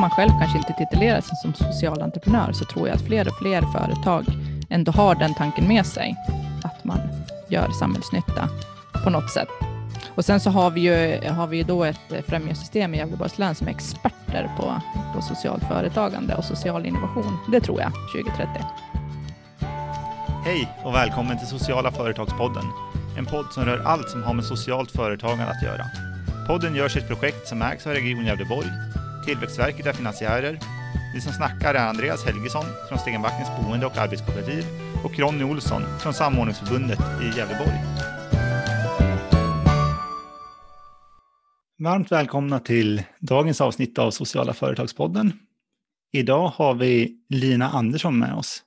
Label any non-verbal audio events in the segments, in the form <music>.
om man själv kanske inte titulerar sig som social entreprenör, så tror jag att fler och fler företag ändå har den tanken med sig, att man gör samhällsnytta på något sätt. Och sen så har vi ju, har vi ju då ett främjarsystem i Gävleborgs län som är experter på, på socialt företagande och social innovation. Det tror jag, 2030. Hej och välkommen till Sociala Företagspodden. En podd som rör allt som har med socialt företagande att göra. Podden görs i ett projekt som ägs av Region Gävleborg. Tillväxtverket är finansiärer. Vi som snackar är Andreas Helgesson från Stegenbackens boende och arbetskooperativ och Ronny Olsson från Samordningsförbundet i Gävleborg. Varmt välkomna till dagens avsnitt av Sociala Företagspodden. Idag har vi Lina Andersson med oss.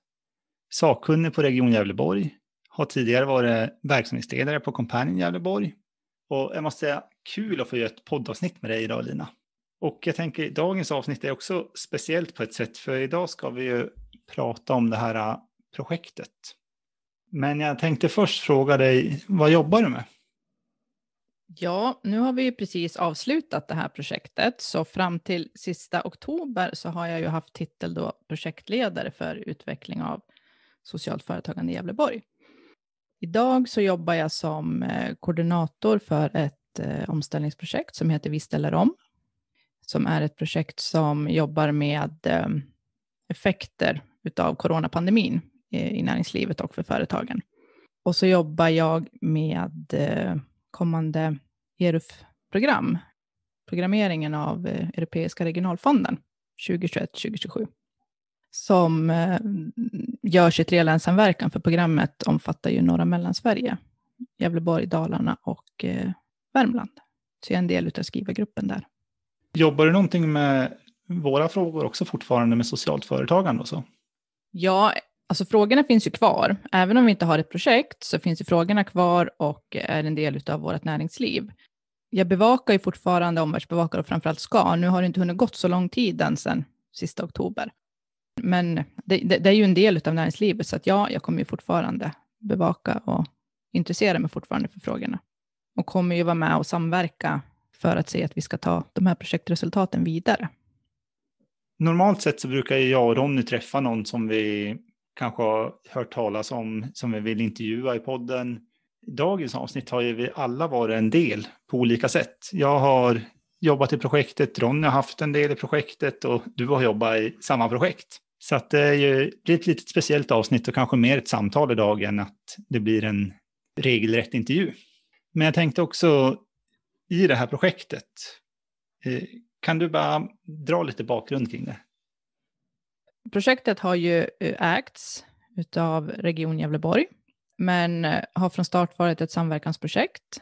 Sakkunnig på Region Gävleborg, har tidigare varit verksamhetsledare på Companion Gävleborg. Och jag måste säga, kul att få göra ett poddavsnitt med dig idag Lina. Och jag tänker dagens avsnitt är också speciellt på ett sätt, för idag ska vi ju prata om det här äh, projektet. Men jag tänkte först fråga dig, vad jobbar du med? Ja, nu har vi ju precis avslutat det här projektet, så fram till sista oktober så har jag ju haft titel då projektledare för utveckling av socialt företagande i Gävleborg. Idag så jobbar jag som äh, koordinator för ett äh, omställningsprojekt som heter Vi ställer om, som är ett projekt som jobbar med eh, effekter av coronapandemin i näringslivet och för företagen. Och så jobbar jag med eh, kommande ERUF-program, programmeringen av eh, Europeiska regionalfonden 2021-2027 som görs i trelänssamverkan, för programmet omfattar ju norra Mellansverige, Gävleborg, Dalarna och Värmland. Så jag är en del av skrivargruppen där. Jobbar du någonting med våra frågor också fortfarande med socialt företagande och så? Ja, alltså frågorna finns ju kvar. Även om vi inte har ett projekt så finns ju frågorna kvar och är en del av vårt näringsliv. Jag bevakar ju fortfarande omvärldsbevakare och framförallt ska. Nu har det inte hunnit gått så lång tid än sedan sista oktober. Men det, det, det, är ju en del av näringslivet, så att ja, jag kommer ju fortfarande bevaka och intressera mig fortfarande för frågorna. Och kommer ju vara med och samverka för att se att vi ska ta de här projektresultaten vidare. Normalt sett så brukar jag och Ronny träffa någon som vi kanske har hört talas om, som vi vill intervjua i podden. I dagens avsnitt har ju vi alla varit en del på olika sätt. Jag har jobbat i projektet, Ronny har haft en del i projektet och du har jobbat i samma projekt. Så att det är ju ett lite speciellt avsnitt och kanske mer ett samtal idag än att det blir en regelrätt intervju. Men jag tänkte också i det här projektet, eh, kan du bara dra lite bakgrund kring det? Projektet har ju eh, ägts av Region Gävleborg, men eh, har från start varit ett samverkansprojekt.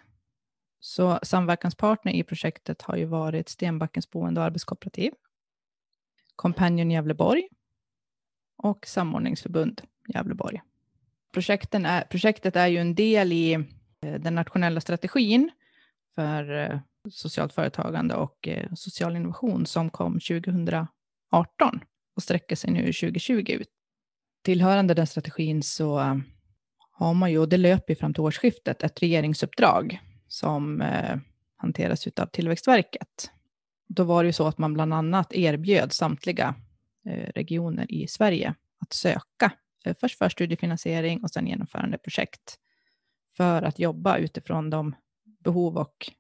Så samverkanspartner i projektet har ju varit Stenbackens boende och arbetskooperativ, Companion Gävleborg och Samordningsförbund Gävleborg. Projekten är, projektet är ju en del i den nationella strategin för eh, socialt företagande och eh, social innovation som kom 2018 och sträcker sig nu 2020 ut. Tillhörande den strategin så eh, har man ju, och det löper fram till årsskiftet, ett regeringsuppdrag som hanteras av Tillväxtverket. Då var det ju så att man bland annat erbjöd samtliga regioner i Sverige att söka. Först för studiefinansiering och sen genomförandeprojekt, för att jobba utifrån de behov och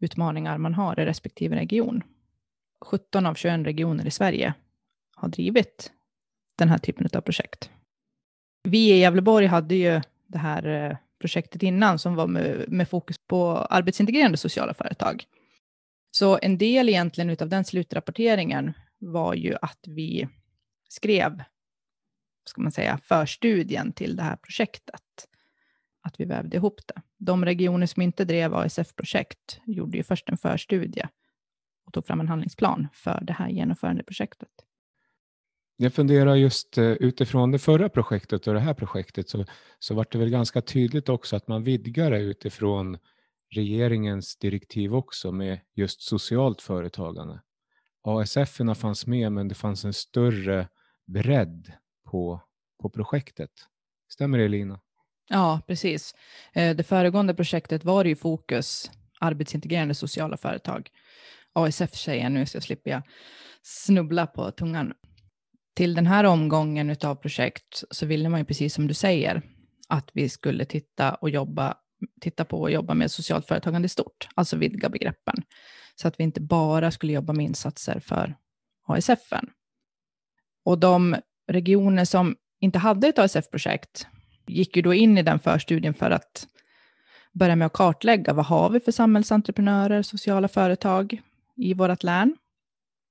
utmaningar man har i respektive region. 17 av 21 regioner i Sverige har drivit den här typen av projekt. Vi i Gävleborg hade ju det här eh, projektet innan som var med, med fokus på arbetsintegrerande sociala företag. Så en del egentligen av den slutrapporteringen var ju att vi skrev, ska man säga, förstudien till det här projektet. Att vi vävde ihop det. De regioner som inte drev ASF-projekt gjorde ju först en förstudie och tog fram en handlingsplan för det här genomförandeprojektet. Jag funderar just eh, utifrån det förra projektet och det här projektet så, så var det väl ganska tydligt också att man vidgar det utifrån regeringens direktiv också med just socialt företagande. ASF fanns med men det fanns en större bredd på, på projektet. Stämmer det Lina? Ja, precis. Eh, det föregående projektet var ju fokus arbetsintegrerande sociala företag. ASF säger jag nu så slipper jag snubbla på tungan. Till den här omgången av projekt så ville man ju precis som du säger att vi skulle titta, och jobba, titta på och jobba med socialt företagande i stort, alltså vidga begreppen. Så att vi inte bara skulle jobba med insatser för ASF. Och de regioner som inte hade ett ASF-projekt gick ju då in i den förstudien för att börja med att kartlägga vad har vi för samhällsentreprenörer, sociala företag i vårt län.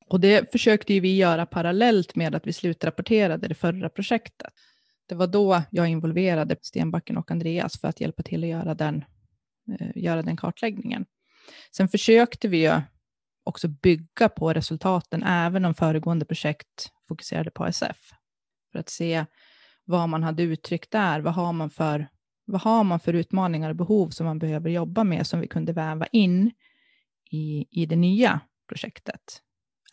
Och det försökte vi göra parallellt med att vi slutrapporterade det förra projektet. Det var då jag involverade Stenbacken och Andreas för att hjälpa till att göra den, eh, göra den kartläggningen. Sen försökte vi också bygga på resultaten, även om föregående projekt fokuserade på ASF, för att se vad man hade uttryckt där. Vad har man för, vad har man för utmaningar och behov som man behöver jobba med, som vi kunde väva in i, i det nya projektet,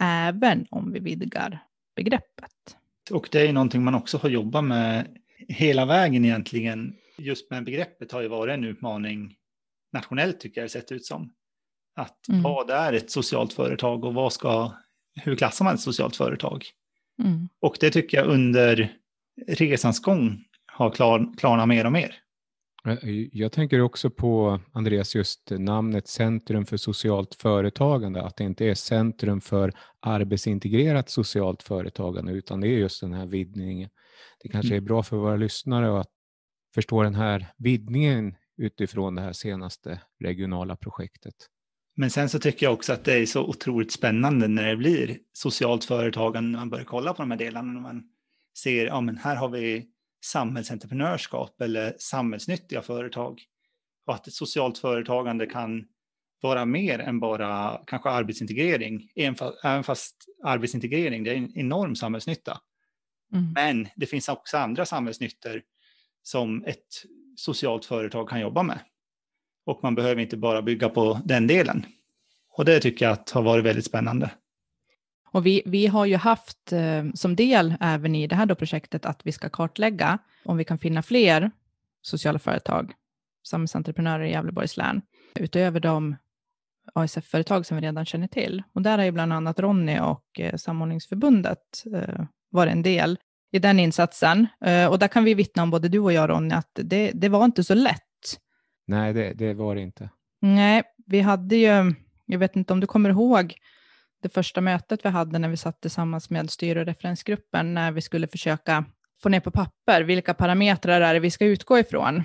även om vi vidgar begreppet. Och det är någonting man också har jobbat med hela vägen egentligen. Just med begreppet har ju varit en utmaning nationellt tycker jag det sett ut som. Att mm. vad är ett socialt företag och vad ska, hur klassar man ett socialt företag? Mm. Och det tycker jag under resans gång har klar, klarnat mer och mer. Jag tänker också på, Andreas, just namnet Centrum för socialt företagande, att det inte är Centrum för arbetsintegrerat socialt företagande, utan det är just den här vidgningen. Det kanske mm. är bra för våra lyssnare att förstå den här vidgningen utifrån det här senaste regionala projektet. Men sen så tycker jag också att det är så otroligt spännande när det blir socialt företagande, när man börjar kolla på de här delarna, när man ser, ja men här har vi samhällsentreprenörskap eller samhällsnyttiga företag. Och att ett socialt företagande kan vara mer än bara kanske arbetsintegrering, även fast arbetsintegrering det är en enorm samhällsnytta. Mm. Men det finns också andra samhällsnyttor som ett socialt företag kan jobba med. Och man behöver inte bara bygga på den delen. Och det tycker jag att har varit väldigt spännande. Och vi, vi har ju haft eh, som del även i det här då projektet att vi ska kartlägga om vi kan finna fler sociala företag, samhällsentreprenörer i Gävleborgs län, utöver de ASF-företag som vi redan känner till. Och där har ju bland annat Ronny och eh, Samordningsförbundet eh, varit en del i den insatsen. Eh, och där kan vi vittna om, både du och jag Ronny, att det, det var inte så lätt. Nej, det, det var det inte. Nej, vi hade ju, jag vet inte om du kommer ihåg, det första mötet vi hade när vi satt tillsammans med styr och referensgruppen, när vi skulle försöka få ner på papper vilka parametrar är det vi ska utgå ifrån.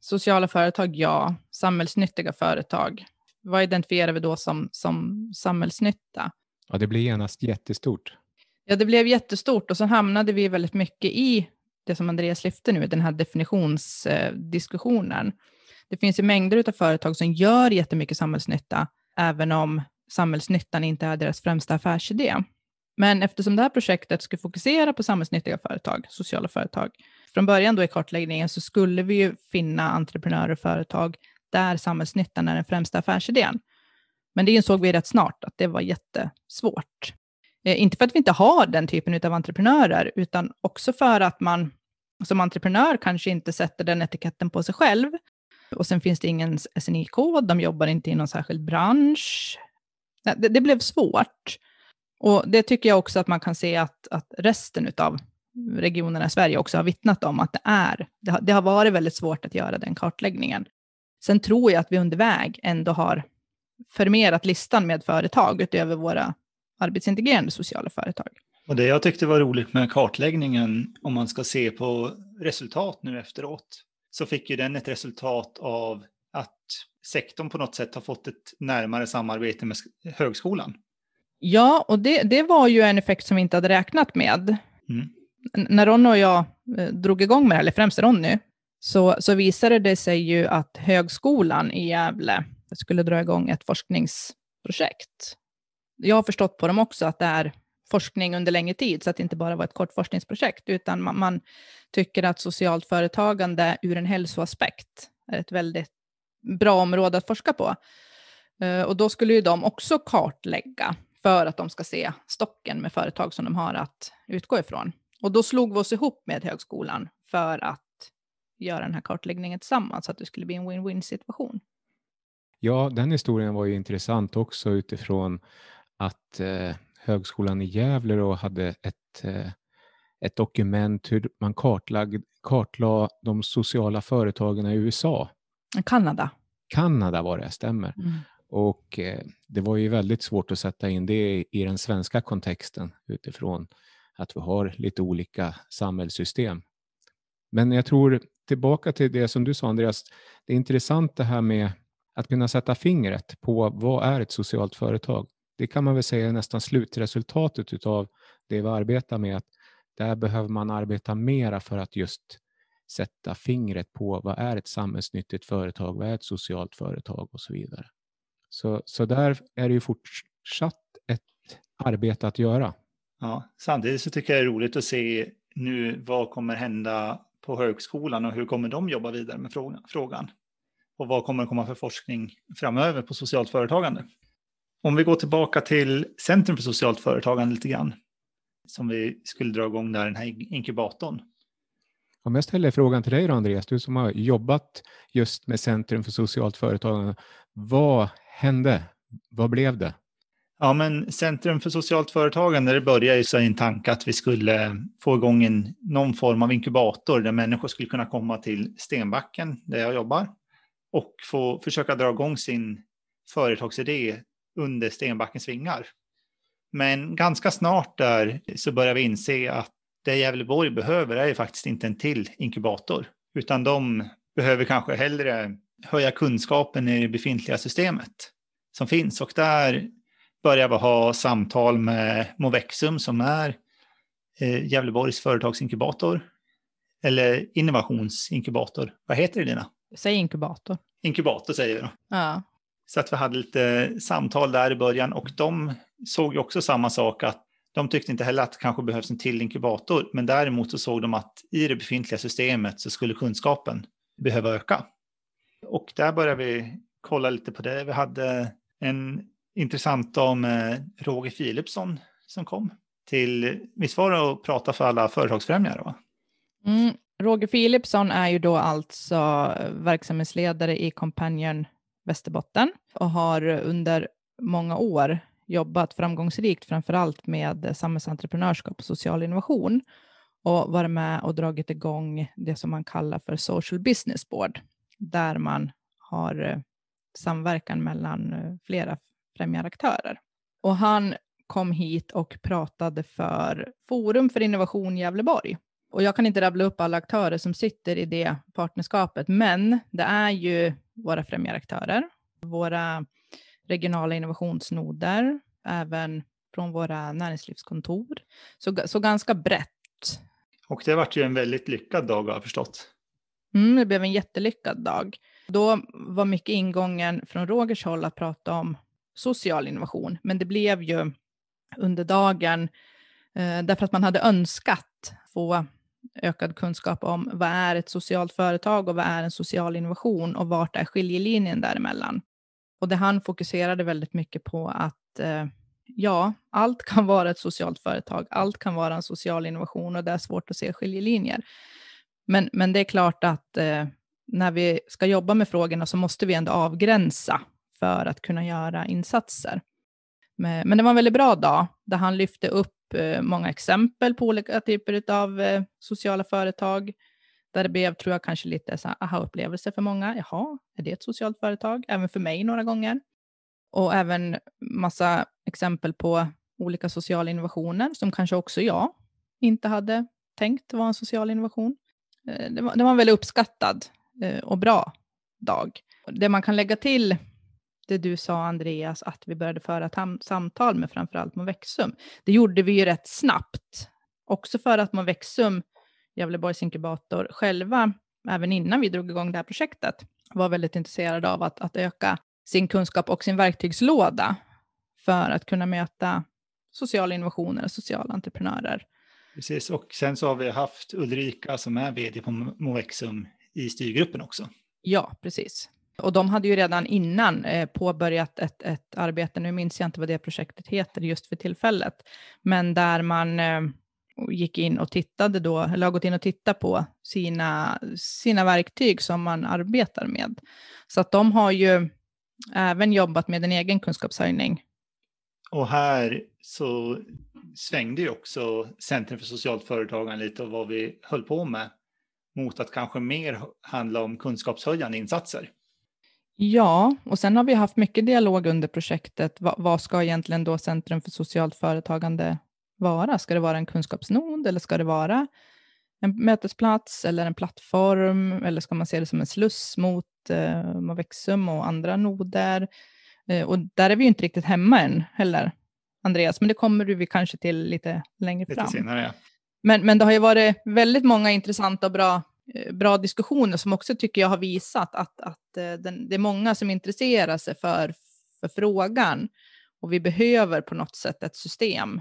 Sociala företag, ja. Samhällsnyttiga företag. Vad identifierar vi då som, som samhällsnytta? Ja, det blir genast jättestort. Ja, det blev jättestort och så hamnade vi väldigt mycket i det som Andreas lyfte nu, den här definitionsdiskussionen. Det finns ju mängder av företag som gör jättemycket samhällsnytta, även om samhällsnyttan inte är deras främsta affärsidé. Men eftersom det här projektet skulle fokusera på samhällsnyttiga företag, sociala företag, från början då i kartläggningen så skulle vi ju finna entreprenörer och företag där samhällsnyttan är den främsta affärsidén. Men det insåg vi rätt snart att det var jättesvårt. Eh, inte för att vi inte har den typen av entreprenörer, utan också för att man som entreprenör kanske inte sätter den etiketten på sig själv. Och sen finns det ingen SNI-kod, de jobbar inte i någon särskild bransch. Det, det, blev svårt. Och det tycker jag också att man kan se att, att resten av regionerna i Sverige också har vittnat om att det är. Det har, det har varit väldigt svårt att göra den kartläggningen. Sen tror jag att vi under väg ändå har förmerat listan med företag utöver våra arbetsintegrerande sociala företag. Och det jag tyckte var roligt med kartläggningen, om man ska se på resultat nu efteråt, så fick ju den ett resultat av att sektorn på något sätt har fått ett närmare samarbete med högskolan. Ja, och det, det var ju en effekt som vi inte hade räknat med. Mm. När Ronny och jag eh, drog igång med det, eller främst Ronny, så, så visade det sig ju att högskolan i Gävle skulle dra igång ett forskningsprojekt. Jag har förstått på dem också att det är forskning under längre tid, så att det inte bara var ett kort forskningsprojekt, utan man, man tycker att socialt företagande ur en hälsoaspekt är ett väldigt bra område att forska på. Eh, och då skulle ju de också kartlägga för att de ska se stocken med företag som de har att utgå ifrån. Och då slog vi oss ihop med högskolan för att göra den här kartläggningen tillsammans, så att det skulle bli en win-win situation. Ja, den historien var ju intressant också utifrån att eh, Högskolan i Gävle då hade ett, eh, ett dokument hur man kartlag, kartlade de sociala företagen i USA. Kanada. Kanada var det, stämmer. Mm. Och eh, det var ju väldigt svårt att sätta in det i den svenska kontexten utifrån att vi har lite olika samhällssystem. Men jag tror, tillbaka till det som du sa Andreas, det är intressant det här med att kunna sätta fingret på vad är ett socialt företag? Det kan man väl säga är nästan slutresultatet utav det vi arbetar med. Att där behöver man arbeta mera för att just sätta fingret på vad är ett samhällsnyttigt företag, vad är ett socialt företag och så vidare. Så, så där är det ju fortsatt ett arbete att göra. Ja, samtidigt så tycker jag det är roligt att se nu vad kommer hända på högskolan och hur kommer de jobba vidare med frågan? Och vad kommer det komma för forskning framöver på socialt företagande? Om vi går tillbaka till Centrum för socialt företagande lite grann, som vi skulle dra igång där, den här inkubatorn. Om jag ställer frågan till dig då, Andreas, du som har jobbat just med Centrum för socialt företagande. Vad hände? Vad blev det? Ja, men Centrum för socialt företagande, det började ju så i en tanke att vi skulle få igång en, någon form av inkubator där människor skulle kunna komma till Stenbacken, där jag jobbar, och få försöka dra igång sin företagsidé under Stenbackens vingar. Men ganska snart där så började vi inse att det Gävleborg behöver är ju faktiskt inte en till inkubator, utan de behöver kanske hellre höja kunskapen i det befintliga systemet som finns. Och där börjar vi ha samtal med Movexum som är eh, Gävleborgs företagsinkubator. Eller innovationsinkubator. Vad heter det Lina? Säg inkubator. Inkubator säger vi då. Ja. Så att vi hade lite samtal där i början och de såg ju också samma sak att de tyckte inte heller att det kanske behövs en till inkubator, men däremot så såg de att i det befintliga systemet så skulle kunskapen behöva öka. Och där började vi kolla lite på det. Vi hade en intressant om eh, Roger Philipsson som kom till, visst var det att prata för alla företagsfrämjare? Va? Mm, Roger Philipsson är ju då alltså verksamhetsledare i Companion Västerbotten och har under många år jobbat framgångsrikt, framför allt med samhällsentreprenörskap och social innovation och varit med och dragit igång det som man kallar för Social Business Board, där man har eh, samverkan mellan eh, flera främjaraktörer. Och han kom hit och pratade för Forum för innovation Gävleborg. Och jag kan inte rabbla upp alla aktörer som sitter i det partnerskapet, men det är ju våra främjaraktörer, våra regionala innovationsnoder, även från våra näringslivskontor. Så, så ganska brett. Och det varit ju en väldigt lyckad dag har jag förstått. Mm, det blev en jättelyckad dag. Då var mycket ingången från Rogers håll att prata om social innovation, men det blev ju under dagen eh, därför att man hade önskat få ökad kunskap om vad är ett socialt företag och vad är en social innovation och vart är skiljelinjen däremellan. Och det han fokuserade väldigt mycket på att eh, ja, allt kan vara ett socialt företag, allt kan vara en social innovation och det är svårt att se skiljelinjer. Men, men det är klart att eh, när vi ska jobba med frågorna så måste vi ändå avgränsa för att kunna göra insatser. Men, men det var en väldigt bra dag där han lyfte upp eh, många exempel på olika typer av eh, sociala företag, där det blev, tror jag, kanske lite aha-upplevelse för många. Jaha, är det ett socialt företag? Även för mig några gånger. Och även massa exempel på olika sociala innovationer som kanske också jag inte hade tänkt var en social innovation. Eh, det var, det var en väldigt uppskattad eh, och bra dag. Det man kan lägga till det du sa Andreas, att vi började föra samtal med framförallt Movexum. Det gjorde vi ju rätt snabbt, också för att Movexum Gävleborgs inkubator själva, även innan vi drog igång det här projektet, var väldigt intresserade av att, att öka sin kunskap och sin verktygslåda för att kunna möta sociala innovationer och sociala entreprenörer. Precis, och sen så har vi haft Ulrika som är vd på Movexum i styrgruppen också. Ja, precis. Och de hade ju redan innan eh, påbörjat ett, ett arbete, nu minns jag inte vad det projektet heter just för tillfället, men där man gick in och tittade då, eller har gått in och tittat på sina, sina verktyg som man arbetar med. Så att de har ju även jobbat med en egen kunskapshöjning. Och här så svängde ju också Centrum för socialt företagande lite och vad vi höll på med mot att kanske mer handla om kunskapshöjande insatser. Ja, och sen har vi haft mycket dialog under projektet. Vad, vad ska egentligen då Centrum för socialt företagande vara? Ska det vara en kunskapsnod eller ska det vara en mötesplats eller en plattform eller ska man se det som en sluss mot eh, Movexum och andra noder? Eh, och där är vi ju inte riktigt hemma än heller, Andreas, men det kommer vi kanske till lite längre lite fram. Senare, ja. men, men det har ju varit väldigt många intressanta och bra, eh, bra diskussioner som också tycker jag har visat att, att eh, den, det är många som intresserar sig för, för frågan och vi behöver på något sätt ett system.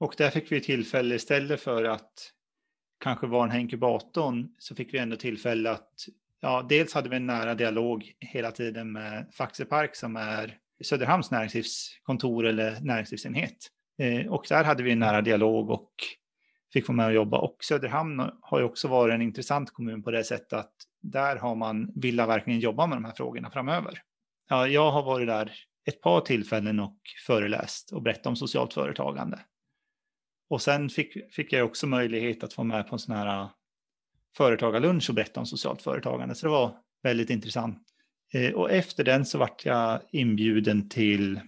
Och där fick vi tillfälle istället för att kanske vara den här inkubatorn så fick vi ändå tillfälle att ja, dels hade vi en nära dialog hela tiden med Faxepark som är Söderhamns näringslivskontor eller näringslivsenhet. Eh, och där hade vi en nära dialog och fick vara med och jobba. Och Söderhamn har ju också varit en intressant kommun på det sättet att där har man, vill verkligen jobba med de här frågorna framöver. Ja, jag har varit där ett par tillfällen och föreläst och berättat om socialt företagande. Och sen fick, fick jag också möjlighet att få med på en sån här äh, företagarlunch och berätta om socialt företagande. Så det var väldigt intressant. Eh, och efter den så vart jag inbjuden till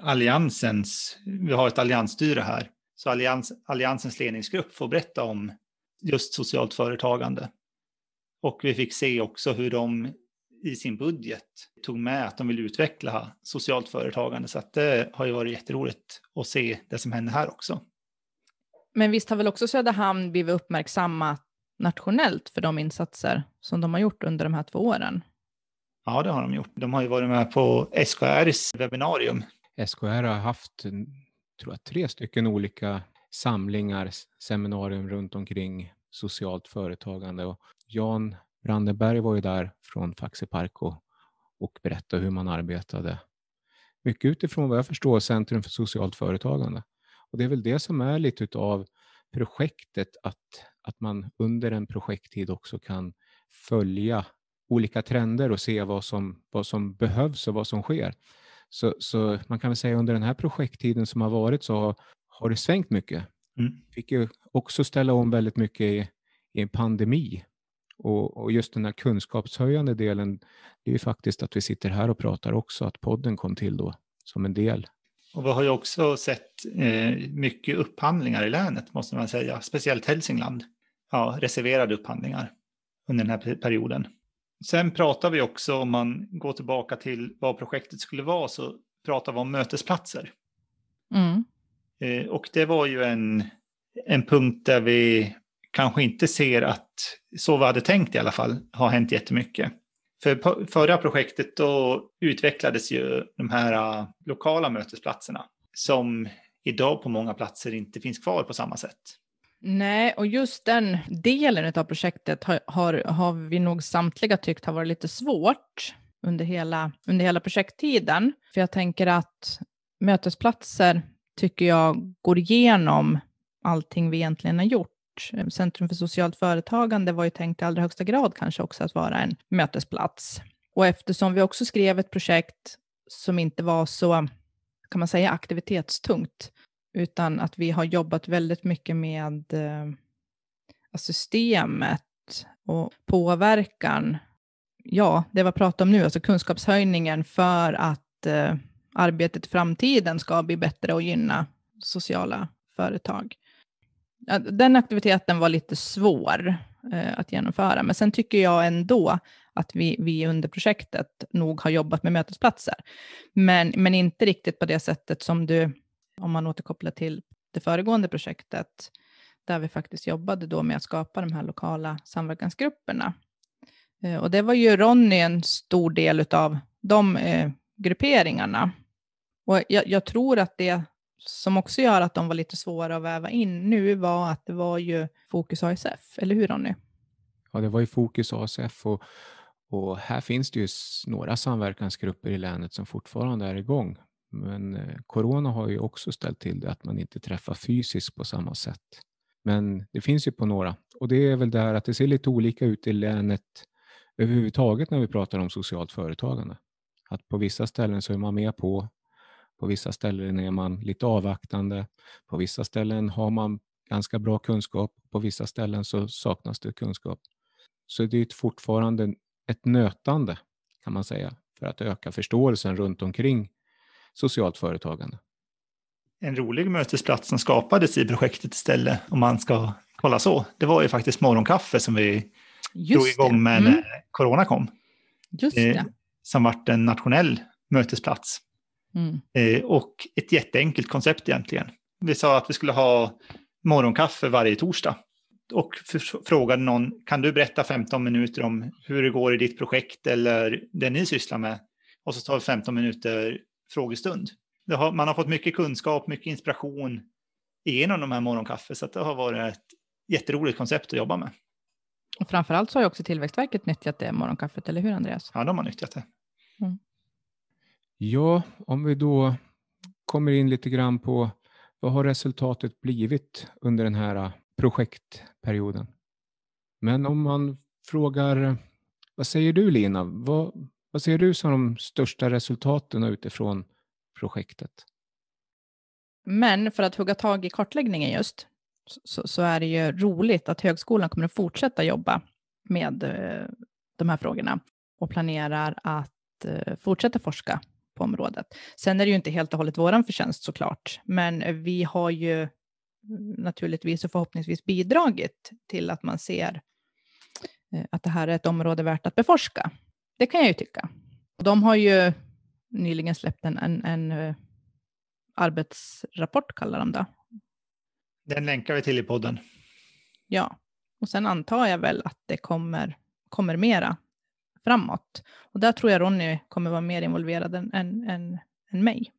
Alliansens, vi har ett alliansstyre här, så Allians, Alliansens ledningsgrupp får berätta om just socialt företagande. Och vi fick se också hur de i sin budget tog med att de vill utveckla socialt företagande. Så att det har ju varit jätteroligt att se det som händer här också. Men visst har väl också Söderhamn blivit uppmärksammat nationellt för de insatser som de har gjort under de här två åren? Ja, det har de gjort. De har ju varit med på SKRs webbinarium. SKR har haft tror jag, tre stycken olika samlingar, seminarium runt omkring socialt företagande. Och Jan Brandenberg var ju där från Faxepark och, och berättade hur man arbetade. Mycket utifrån vad jag förstår Centrum för socialt företagande. Och Det är väl det som är lite av projektet, att, att man under en projekttid också kan följa olika trender och se vad som, vad som behövs och vad som sker. Så, så man kan väl säga under den här projekttiden som har varit så har, har det svängt mycket. Mm. Fick ju också ställa om väldigt mycket i, i en pandemi. Och, och, just den här kunskapshöjande delen, det är ju faktiskt att vi sitter här och pratar också, att podden kom till då som en del och vi har ju också sett eh, mycket upphandlingar i länet, måste man säga. Speciellt Hälsingland. Ja, reserverade upphandlingar under den här perioden. Sen pratar vi också, om man går tillbaka till vad projektet skulle vara, så pratar vi om mötesplatser. Mm. Eh, och det var ju en, en punkt där vi kanske inte ser att, så vi hade tänkt i alla fall, har hänt jättemycket. För förra projektet då utvecklades ju de här äh, lokala mötesplatserna som idag på många platser inte finns kvar på samma sätt. Nej, och just den delen av projektet har, har, har vi nog samtliga tyckt har varit lite svårt under hela, under hela projekttiden. För jag tänker att mötesplatser tycker jag går igenom allting vi egentligen har gjort. Centrum för socialt företagande var ju tänkt i allra högsta grad kanske också att vara en mötesplats. Och eftersom vi också skrev ett projekt som inte var så, kan man säga, aktivitetstungt, utan att vi har jobbat väldigt mycket med eh, alltså systemet och påverkan. Ja, det var prat om nu, alltså kunskapshöjningen för att eh, arbetet i framtiden ska bli bättre och gynna sociala företag den aktiviteten var lite svår eh, att genomföra, men sen tycker jag ändå att vi, vi under projektet nog har jobbat med mötesplatser. Men, men inte riktigt på det sättet som du, om man återkopplar till det föregående projektet, där vi faktiskt jobbade då med att skapa de här lokala samverkansgrupperna. Eh, och det var ju Ronny en stor del av de eh, grupperingarna. Och jag, jag, tror att det som också gör att de var lite svåra att väva in nu var att det var ju Fokus ASF, eller hur Ronny? Ja, det var ju Fokus ASF och, och här finns det ju några samverkansgrupper i länet som fortfarande är igång. Men eh, corona har ju också ställt till det att man inte träffar fysiskt på samma sätt. Men det finns ju på några och det är väl där att det ser lite olika ut i länet överhuvudtaget när vi pratar om socialt företagande. Att på vissa ställen så är man med på, på vissa ställen är man lite avvaktande, på vissa ställen har man ganska bra kunskap, på vissa ställen så saknas det kunskap. Så det är fortfarande ett nötande kan man säga för att öka förståelsen runt omkring socialt företagande. En rolig mötesplats som skapades i projektet istället, om man ska kolla så, det var ju faktiskt morgonkaffe som vi Just drog igång med mm. när corona kom. Just det. Eh, som vart en nationell mötesplats. Mm. Eh, och ett jätteenkelt koncept egentligen. Vi sa att vi skulle ha morgonkaffe varje torsdag. Och frågade någon, kan du berätta 15 minuter om hur det går i ditt projekt eller det ni sysslar med? Och så tar vi 15 minuter frågestund. Har, man har fått mycket kunskap, mycket inspiration genom de här morgonkaffe, så det har varit ett jätteroligt koncept att jobba med. Och framförallt så har ju också Tillväxtverket nyttjat det morgonkaffet, eller hur Andreas? Ja, de har nyttjat det. Mm. Ja, om vi då kommer in lite grann på vad har resultatet blivit under den här äh, projektperioden? Men om man frågar, vad säger du Lina? Vad, vad ser du som de största resultaten utifrån projektet? Men för att hugga tag i kartläggningen just, så, så, är det ju roligt att högskolan kommer att fortsätta jobba med äh, de här frågorna och planerar att äh, fortsätta forska på området. Sen är det ju inte helt och hållet vår förtjänst såklart, men vi har ju naturligtvis och förhoppningsvis bidragit till att man ser eh, att det här är ett område värt att beforska. Det kan jag ju tycka. De har ju nyligen släppt en, en, en arbetsrapport, kallar de det, den länkar vi till i podden. Ja, och sen antar jag väl att det kommer, kommer mera framåt. Och där tror jag Ronny kommer vara mer involverad än, än, än, än mig.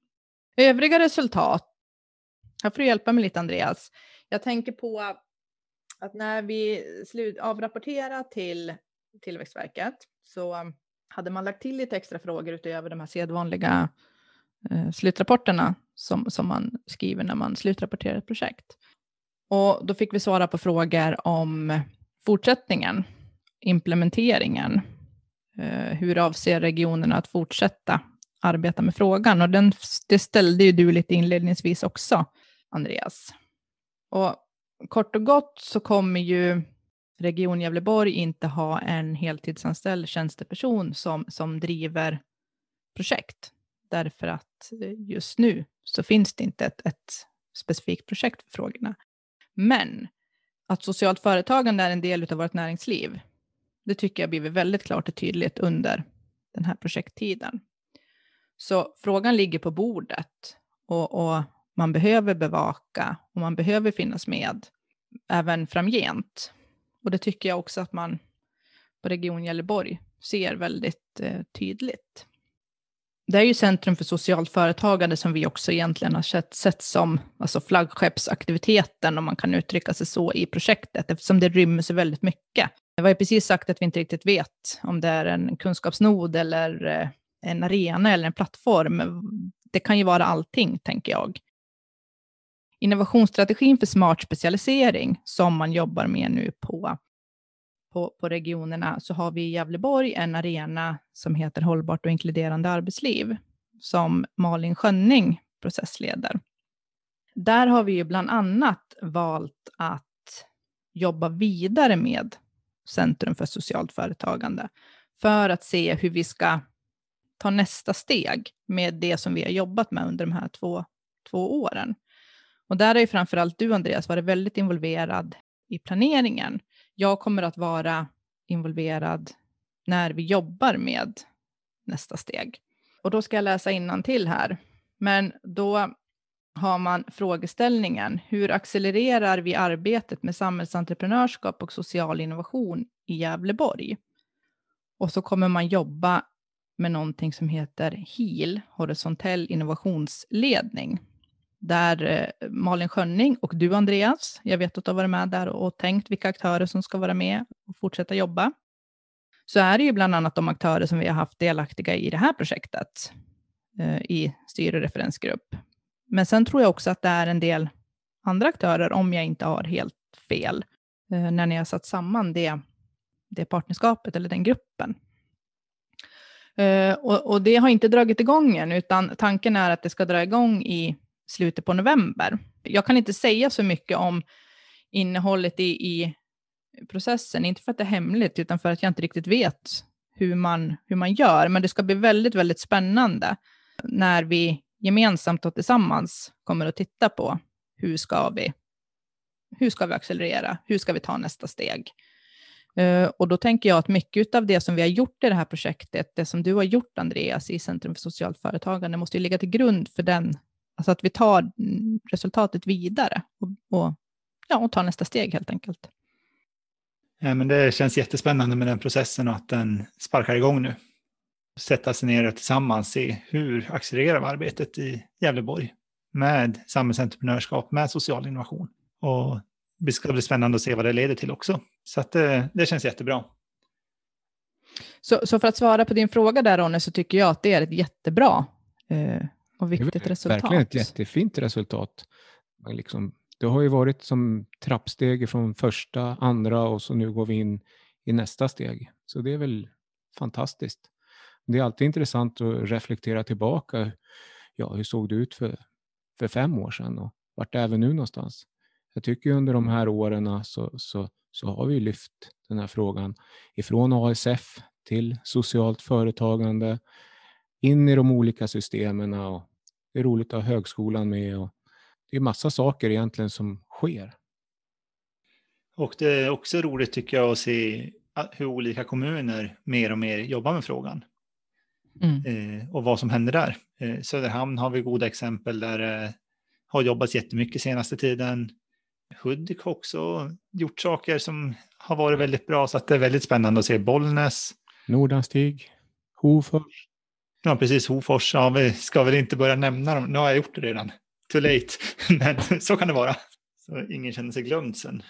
Övriga resultat. Här får du hjälpa mig lite Andreas. Jag tänker på att när vi slut, avrapporterade till Tillväxtverket så hade man lagt till lite extra frågor utöver de här sedvanliga eh, slutrapporterna som, som man skriver när man slutrapporterar ett projekt. Och då fick vi svara på frågor om fortsättningen, implementeringen. Eh, hur avser regionerna att fortsätta arbeta med frågan? Och den, det ställde ju du lite inledningsvis också, Andreas. Och kort och gott så kommer ju Region Gävleborg inte ha en heltidsanställd tjänsteperson som, som driver projekt. Därför att just nu så finns det inte ett, ett specifikt projekt för frågorna. Men att socialt företagande är en del av vårt näringsliv, det tycker jag blivit väldigt klart och tydligt under den här projekttiden. Så frågan ligger på bordet och, och man behöver bevaka och man behöver finnas med även framgent. Och det tycker jag också att man på Region Gävleborg ser väldigt eh, tydligt det är ju Centrum för socialt företagande som vi också egentligen har sett, sett som alltså flaggskeppsaktiviteten, om man kan uttrycka sig så, i projektet, eftersom det rymmer så väldigt mycket. Vi har ju precis sagt att vi inte riktigt vet om det är en kunskapsnod eller eh, en arena eller en plattform. Det kan ju vara allting, tänker jag. Innovationsstrategin för smart specialisering, som man jobbar med nu på på, på regionerna så har vi i Gävleborg en arena som heter Hållbart och inkluderande arbetsliv som Malin Schönning processleder. Där har vi ju bland annat valt att jobba vidare med Centrum för socialt företagande för att se hur vi ska ta nästa steg med det som vi har jobbat med under de här två, två åren. Och där har ju framförallt du, Andreas, varit väldigt involverad i planeringen jag kommer att vara involverad när vi jobbar med nästa steg. Och då ska jag läsa till här. Men då har man frågeställningen, hur accelererar vi arbetet med samhällsentreprenörskap och social innovation i Gävleborg? Och så kommer man jobba med någonting som heter HIL, horisontell innovationsledning där eh, Malin Schönning och du Andreas, jag vet att du har varit med där och tänkt vilka aktörer som ska vara med och fortsätta jobba. Så är det ju bland annat de aktörer som vi har haft delaktiga i det här projektet eh, i styr och referensgrupp. Men sen tror jag också att det är en del andra aktörer, om jag inte har helt fel, eh, när ni har satt samman det, det partnerskapet eller den gruppen. Eh, och, och, det har inte dragit igång än, utan tanken är att det ska dra igång i slutet på november. Jag kan inte säga så mycket om innehållet i, i processen, inte för att det är hemligt, utan för att jag inte riktigt vet hur man, hur man gör. Men det ska bli väldigt, väldigt spännande när vi gemensamt och tillsammans kommer att titta på hur ska vi, hur ska vi accelerera, hur ska vi ta nästa steg. Eh, och då tänker jag att mycket av det som vi har gjort i det här projektet, det som du har gjort Andreas i Centrum för socialt företagande, måste ju ligga till grund för den, alltså att vi tar mm, resultatet vidare och, och, ja, och tar nästa steg helt enkelt. Ja, men det känns jättespännande med den processen och att den sparkar igång nu. Sätta sig ner och tillsammans se hur accelererar vi arbetet i Gävleborg med samhällsentreprenörskap, med social innovation. Och det ska bli spännande att se vad det leder till också. Så att det, eh, det känns jättebra. Så, så, för att svara på din fråga där Ronny, så tycker jag att det är ett jättebra eh, och viktigt resultat. Verkligen ett jättefint resultat. Liksom, det har ju varit som trappsteg från första, andra och så nu går vi in i nästa steg. Så det är väl fantastiskt. Det är alltid intressant att reflektera tillbaka. Ja, hur såg det ut för, för fem år sedan och vart är vi nu någonstans? Jag tycker under de här åren så, så, så har vi lyft den här frågan ifrån ASF till socialt företagande, in i de olika systemen. Och det är roligt att ha högskolan med. Och det är massa saker egentligen som sker. Och det är också roligt tycker jag att se hur olika kommuner mer och mer jobbar med frågan. Mm. Eh, och vad som händer där. Eh, Söderhamn har vi goda exempel där det eh, har jobbats jättemycket senaste tiden. Hudik har också gjort saker som har varit väldigt bra, så att det är väldigt spännande att se Bollnäs. Nordanstig, Hofors. Ja, precis. Hofors. Ja, vi ska väl inte börja nämna dem. Nu har jag gjort det redan. Too late. <laughs> Men så kan det vara. Så ingen känner sig glömd sen.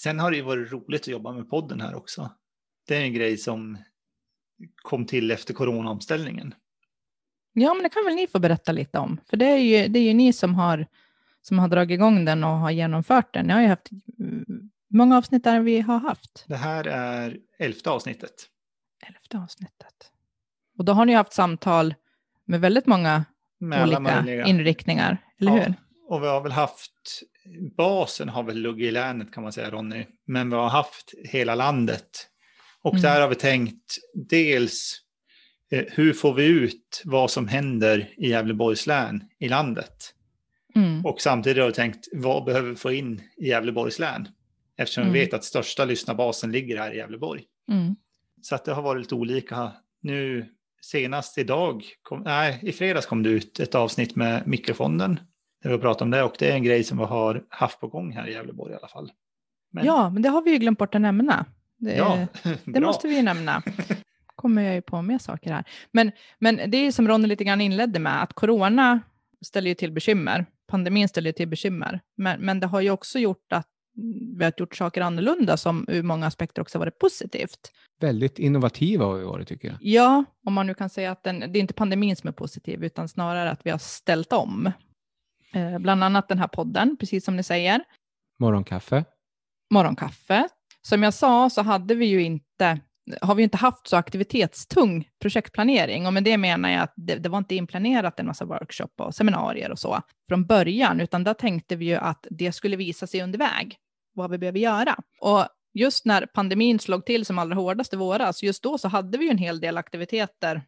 Sen har det ju varit roligt att jobba med podden här också. Det är en grej som kom till efter coronaomställningen. Ja, men det kan väl ni få berätta lite om. För det är ju, det är ju ni som har som har dragit igång den och har genomfört den. Jag har ju haft, hur många avsnitt är vi har haft? Det här är elfte avsnittet. Elfte avsnittet. Och då har ni haft samtal med väldigt många med olika inriktningar, eller ja, hur? Och vi har väl haft, basen har väl legat i länet kan man säga Ronny, men vi har haft hela landet. Och mm. där har vi tänkt dels eh, hur får vi ut vad som händer i Gävleborgs län i landet? Mm. Och samtidigt har jag tänkt, vad behöver vi få in i Gävleborgs län? Eftersom mm. vi vet att största lyssnarbasen ligger här i Gävleborg. Mm. Så att det har varit lite olika. Nu senast idag, kom, nej i fredags kom det ut ett avsnitt med mikrofonden. Där vi pratar om det och det är en grej som vi har haft på gång här i Gävleborg i alla fall. Men... Ja, men det har vi ju glömt bort att nämna. Det, ja, <laughs> det måste vi ju nämna. kommer jag ju på mer saker här. Men, men det är som Ronny lite grann inledde med, att corona ställer ju till bekymmer pandemin ställer till bekymmer. Men, men det har ju också gjort att vi har gjort saker annorlunda som ur många aspekter också varit positivt. Väldigt innovativa har vi varit tycker jag. Ja, om man nu kan säga att den, det är inte pandemin som är positiv, utan snarare att vi har ställt om. Eh, bland annat den här podden, precis som ni säger. Morgonkaffe. Morgonkaffe. Som jag sa så hade vi ju inte har vi inte haft så aktivitetstung projektplanering. Och med det menar jag att det, det, var inte inplanerat en massa workshop och seminarier och så från början, utan där tänkte vi ju att det skulle visa sig under väg, vad vi behöver göra. Och just när pandemin slog till som allra hårdast i våras, just då så hade vi ju en hel del aktiviteter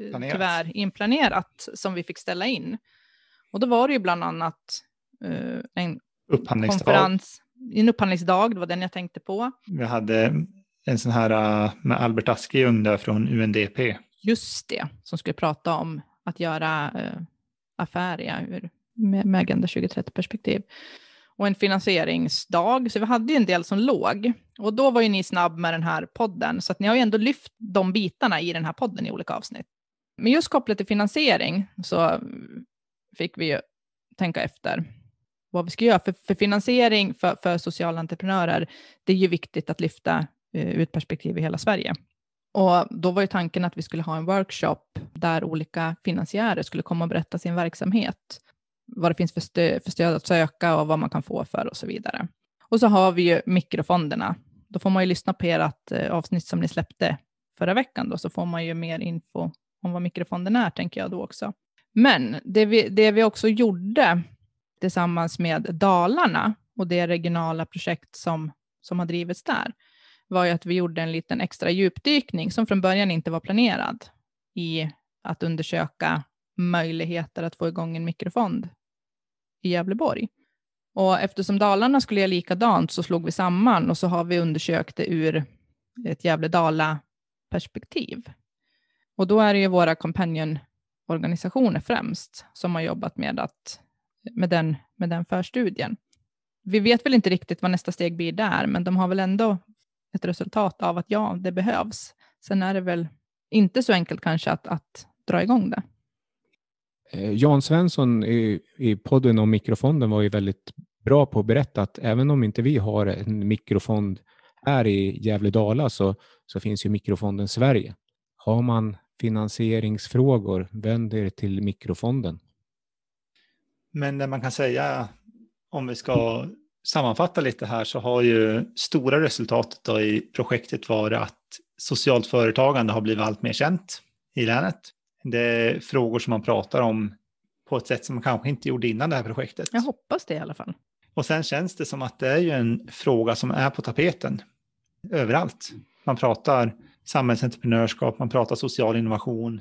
eh, Planerat. tyvärr inplanerat som vi fick ställa in. Och då var det ju bland annat uh, en konferens, en upphandlingsdag, det var den jag tänkte på. Vi hade en sån här uh, med Albert Askejung där från UNDP. Just det, som skulle prata om att göra uh, affärer ja, ur, med, med Agenda 2030-perspektiv. Och en finansieringsdag, så vi hade ju en del som låg. Och då var ju ni snabb med den här podden, så att ni har ju ändå lyft de bitarna i den här podden i olika avsnitt. Men just kopplat till finansiering så fick vi ju tänka efter vad vi ska göra. För, för finansiering för, för sociala entreprenörer, det är ju viktigt att lyfta Eh, ut perspektiv i hela Sverige. Och då var ju tanken att vi skulle ha en workshop där olika finansiärer skulle komma och berätta sin verksamhet. Vad det finns för stöd, för stöd att söka och vad man kan få för och så vidare. Och så har vi ju mikrofonderna. Då får man ju lyssna på ert eh, avsnitt som ni släppte förra veckan då, så får man ju mer info om vad mikrofonden är, tänker jag då också. Men det vi, det vi också gjorde tillsammans med Dalarna och det regionala projekt som, som har drivits där, var ju att vi gjorde en liten extra djupdykning som från början inte var planerad i att undersöka möjligheter att få igång en mikrofond i Gävleborg. Och eftersom Dalarna skulle göra likadant så slog vi samman och så har vi undersökt det ur ett Gävle-Dala-perspektiv. Och då är det ju våra companion-organisationer främst som har jobbat med, att, med, den, med den förstudien. Vi vet väl inte riktigt vad nästa steg blir där, men de har väl ändå ett resultat av att ja, det behövs. Sen är det väl inte så enkelt kanske att, att dra igång det. Eh, Jan Svensson i, i podden om mikrofonden var ju väldigt bra på att berätta att även om inte vi har en mikrofond här i Gävle-Dala så, så finns ju mikrofonden Sverige. Har man finansieringsfrågor, vänd er till mikrofonden. Men det man kan säga, om vi ska sammanfatta lite här, så har ju stora resultatet i projektet varit att socialt företagande har blivit allt mer känt i länet. Det är frågor som man pratar om på ett sätt som man kanske inte gjorde innan det här projektet. Jag hoppas det i alla fall. Och sen känns det som att det är ju en fråga som är på tapeten överallt. Man pratar samhällsentreprenörskap, man pratar social innovation,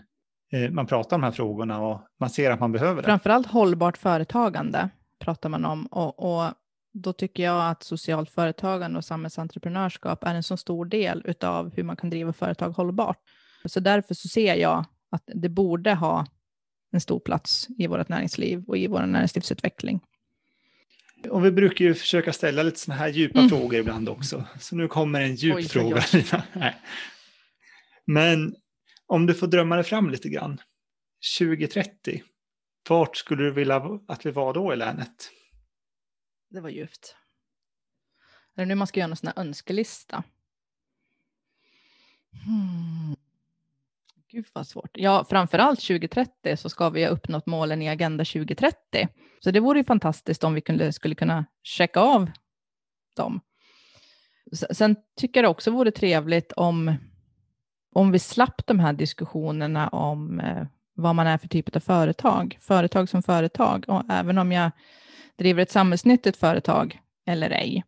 man pratar om de här frågorna och man ser att man behöver det. Framförallt hållbart företagande pratar man om och, och då tycker jag att socialt företagande och samhällsentreprenörskap är en så stor del av hur man kan driva företag hållbart. Så därför så ser jag att det borde ha en stor plats i vårt näringsliv och i vår näringslivsutveckling. Och vi brukar ju försöka ställa lite sådana här djupa mm. frågor ibland också. Så nu kommer en djup oj, fråga. Oj. Men om du får drömma dig fram lite grann. 2030, vart skulle du vilja att vi var då i länet? Det var djupt. Är det nu man ska göra en sån här önskelista? Hmm. Gud vad svårt. Ja, framförallt 2030 så ska vi ha uppnått målen i Agenda 2030. Så det vore ju fantastiskt om vi kunde, skulle kunna checka av dem. Sen tycker jag det också vore trevligt om, om vi slapp de här diskussionerna om eh, vad man är för typ av företag. Företag som företag. Och även om jag driver ett samhällsnyttigt företag eller ej.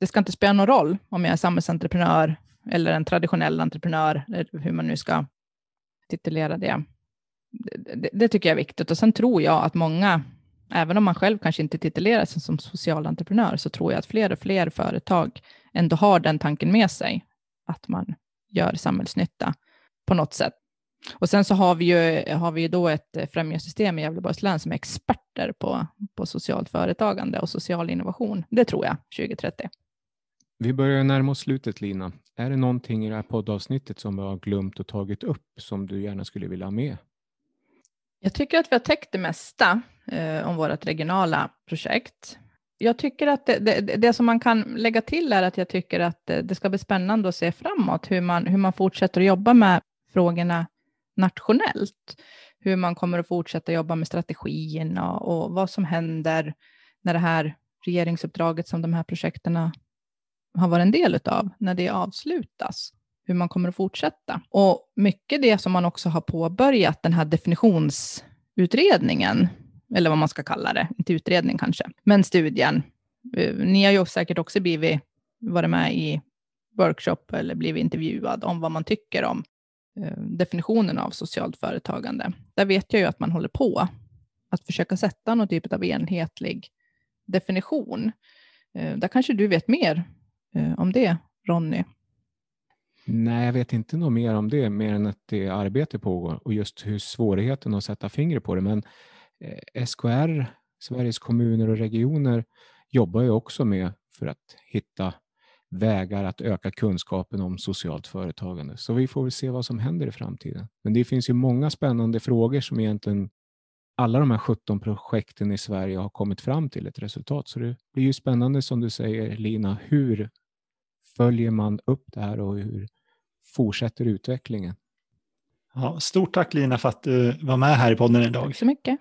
Det ska inte spela någon roll om jag är samhällsentreprenör eller en traditionell entreprenör, eller hur man nu ska titulera det. Det, det tycker jag är viktigt. Och sen tror jag att många, även om man själv kanske inte titulerar sig som social entreprenör, så tror jag att fler och fler företag ändå har den tanken med sig, att man gör samhällsnytta på något sätt. Och sen så har vi ju, har vi ju då ett främjarsystem i Gävleborgs län som är experter på, på socialt företagande och social innovation. Det tror jag, 2030. Vi börjar närma oss slutet, Lina. Är det någonting i det här poddavsnittet som vi har glömt och tagit upp som du gärna skulle vilja ha med? Jag tycker att vi har täckt det mesta eh, om vårt regionala projekt. Jag tycker att det, det, det, som man kan lägga till är att jag tycker att det ska bli spännande att se framåt hur man, hur man fortsätter att jobba med frågorna nationellt. Hur man kommer att fortsätta jobba med strategierna och vad som händer när det här regeringsuppdraget som de här projekten har varit en del av, när det avslutas hur man kommer att fortsätta. Och mycket det som man också har påbörjat, den här definitionsutredningen, eller vad man ska kalla det, inte utredning kanske, men studien. Eh, ni har ju säkert också blivit, varit med i workshop eller blivit intervjuad om vad man tycker om eh, definitionen av socialt företagande. Där vet jag ju att man håller på att försöka sätta någon typ av enhetlig definition. Eh, där kanske du vet mer om det, Ronny? Nej, jag vet inte något mer om det, mer än att det arbete pågår och just hur svårigheten att sätta fingret på det. Men SKR, Sveriges kommuner och regioner, jobbar ju också med för att hitta vägar att öka kunskapen om socialt företagande. Så vi får väl se vad som händer i framtiden. Men det finns ju många spännande frågor som egentligen alla de här 17 projekten i Sverige har kommit fram till ett resultat. Så det blir ju spännande som du säger Lina, hur följer man upp det här och hur fortsätter utvecklingen? Ja, stort tack Lina för att du var med här i podden idag. Tack så mycket.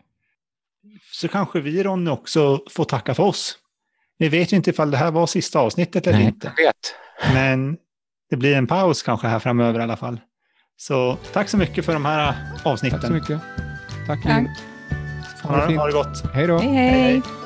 Så kanske vi Ronny också får tacka för oss. Vi vet ju inte ifall det här var sista avsnittet eller Nej, inte. Jag vet. Men det blir en paus kanske här framöver i alla fall. Så tack så mycket för de här avsnitten. Tack så mycket. Tack Tack. Ha, ha det gott. Hej då. hej. Hej, hej. hej.